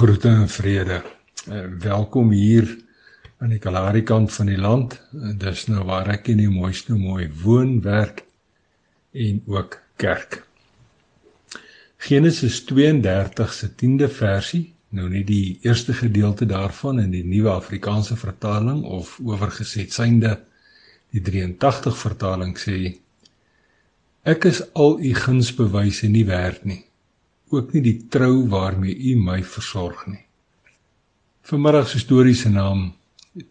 Groete en vrede. Uh, welkom hier aan die Kalahari kant van die land. Uh, dis nou waar ek in die mooiste mooi woon, werk en ook kerk. Genesis 32 se 10de versie, nou nie die eerste gedeelte daarvan in die nuwe Afrikaanse vertaling of oorgeset synde die 83 vertaling sê Ek is al u gunsbewyse nie werd nie ook nie die trou waarmee u my versorg nie. Vanmiddag se storie se naam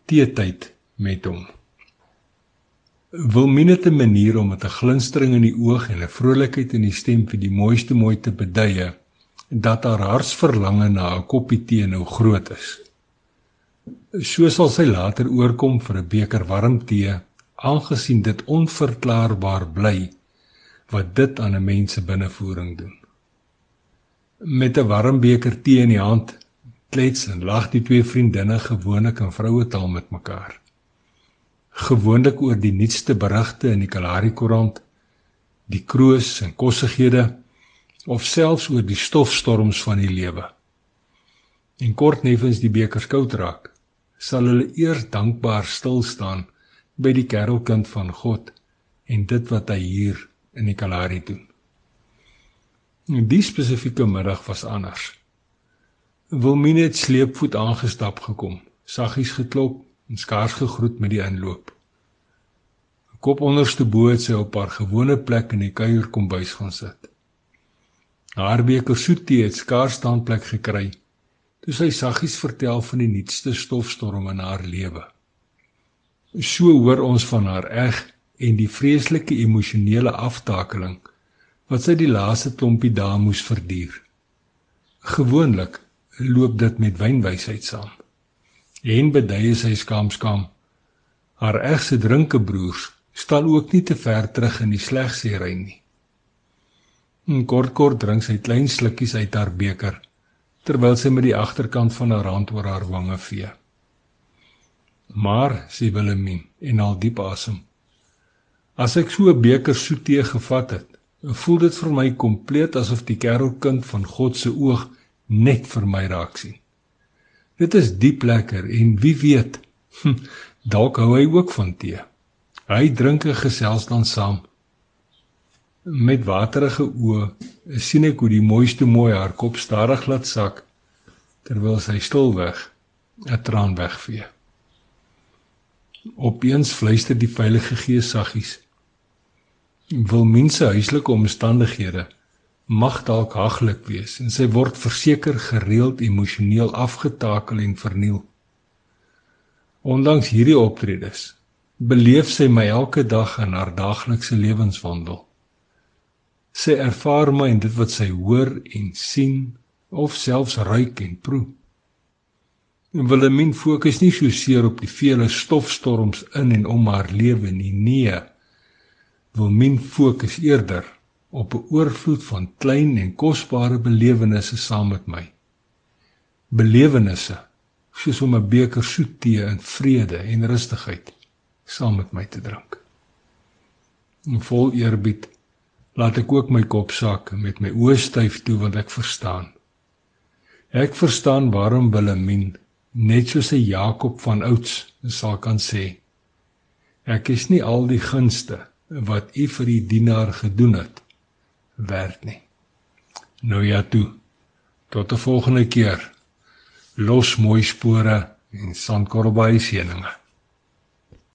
Teetyd met hom. Wilmine het 'n manier om met 'n glinstering in die oog en 'n vrolikheid in die stem vir die mooiste mooi te beduie dat haar hartsverlange na 'n koppie tee nou groot is. So sal sy later oorkom vir 'n beker warm tee, aangesien dit onverklaarbaar bly wat dit aan 'n mens se binnevoering doen met 'n warm beker tee in die hand klets en lag die twee vriendinne gewoonlik in vroue taal met mekaar. Gewoonlik oor die nuutste berigte in die Kalahari koerant, die kroos en kossighede of selfs oor die stofstorms van die lewe. En kort neffens die beker skoud raak, sal hulle eers dankbaar stil staan by die kerelkind van God en dit wat hy hier in die Kalahari doen. Die spesifieke middag was anders. Wilmine het sleepvoet aangestap gekom, saggies geklop en skaars gegroet met die inloop. Kop onderste bo het sy op haar gewone plek in die kuier kombuis gaan sit. Haar beker soet tee het skaars standplek gekry toe sy saggies vertel van die nuutste stofstorm in haar lewe. So hoor ons van haar eg en die vreeslike emosionele aftakeling wat sy die laaste klompie dae moes verduur. Gewoonlik loop dit met wynwysheid saam. En beduie sy skaamskaam. Haar egse drinkebroers staan ook nie te ver terug in die slegsiery nie. En kort kort drink sy klein slukkies uit haar beker terwyl sy met die agterkant van haar hand oor haar wange vee. Maar sy Willemien en al diep asem. As ek so 'n beker soet tee gevat het, voel dit vir my kompleet asof die kerelkind van God se oog net vir my raak sien. Dit is diep lekker en wie weet, hm, dalk hou hy ook van tee. Hy drink en gesels dan saam. Met waterige oë sien ek hoe die mooiste mooi haar kop stadig laat sak terwyl sy stilweg 'n traan wegvee. Opeens fluister die Heilige Gees saggies: wil mense huislike omstandighede mag dalk haglik wees en sy word verseker gereeld emosioneel afgetakel en verniel. Ondanks hierdie optredes beleef sy my elke dag in haar daaglikse lewenswandel. Sy ervaar my in dit wat sy hoor en sien of selfs ruik en proe. En Wilhelmine fokus nie so seer op die vele stofstorms in en om haar lewe nie, nee wil min fokus eerder op 'n oorvloed van klein en kosbare belewennisse saam met my. Belewennisse soos om 'n beker soet tee in vrede en rustigheid saam met my te drink. En vol eerbied laat ek ook my kop sak met my oë styf toe want ek verstaan. Ek verstaan waarom Wilhelmine net soos 'n Jakob van ouds sal kan sê ek is nie al die gunste wat u vir die dienaar gedoen het werd nie. Nou ja toe. Tot 'n volgende keer. Los mooi spore en sandkorrelbaai seëninge.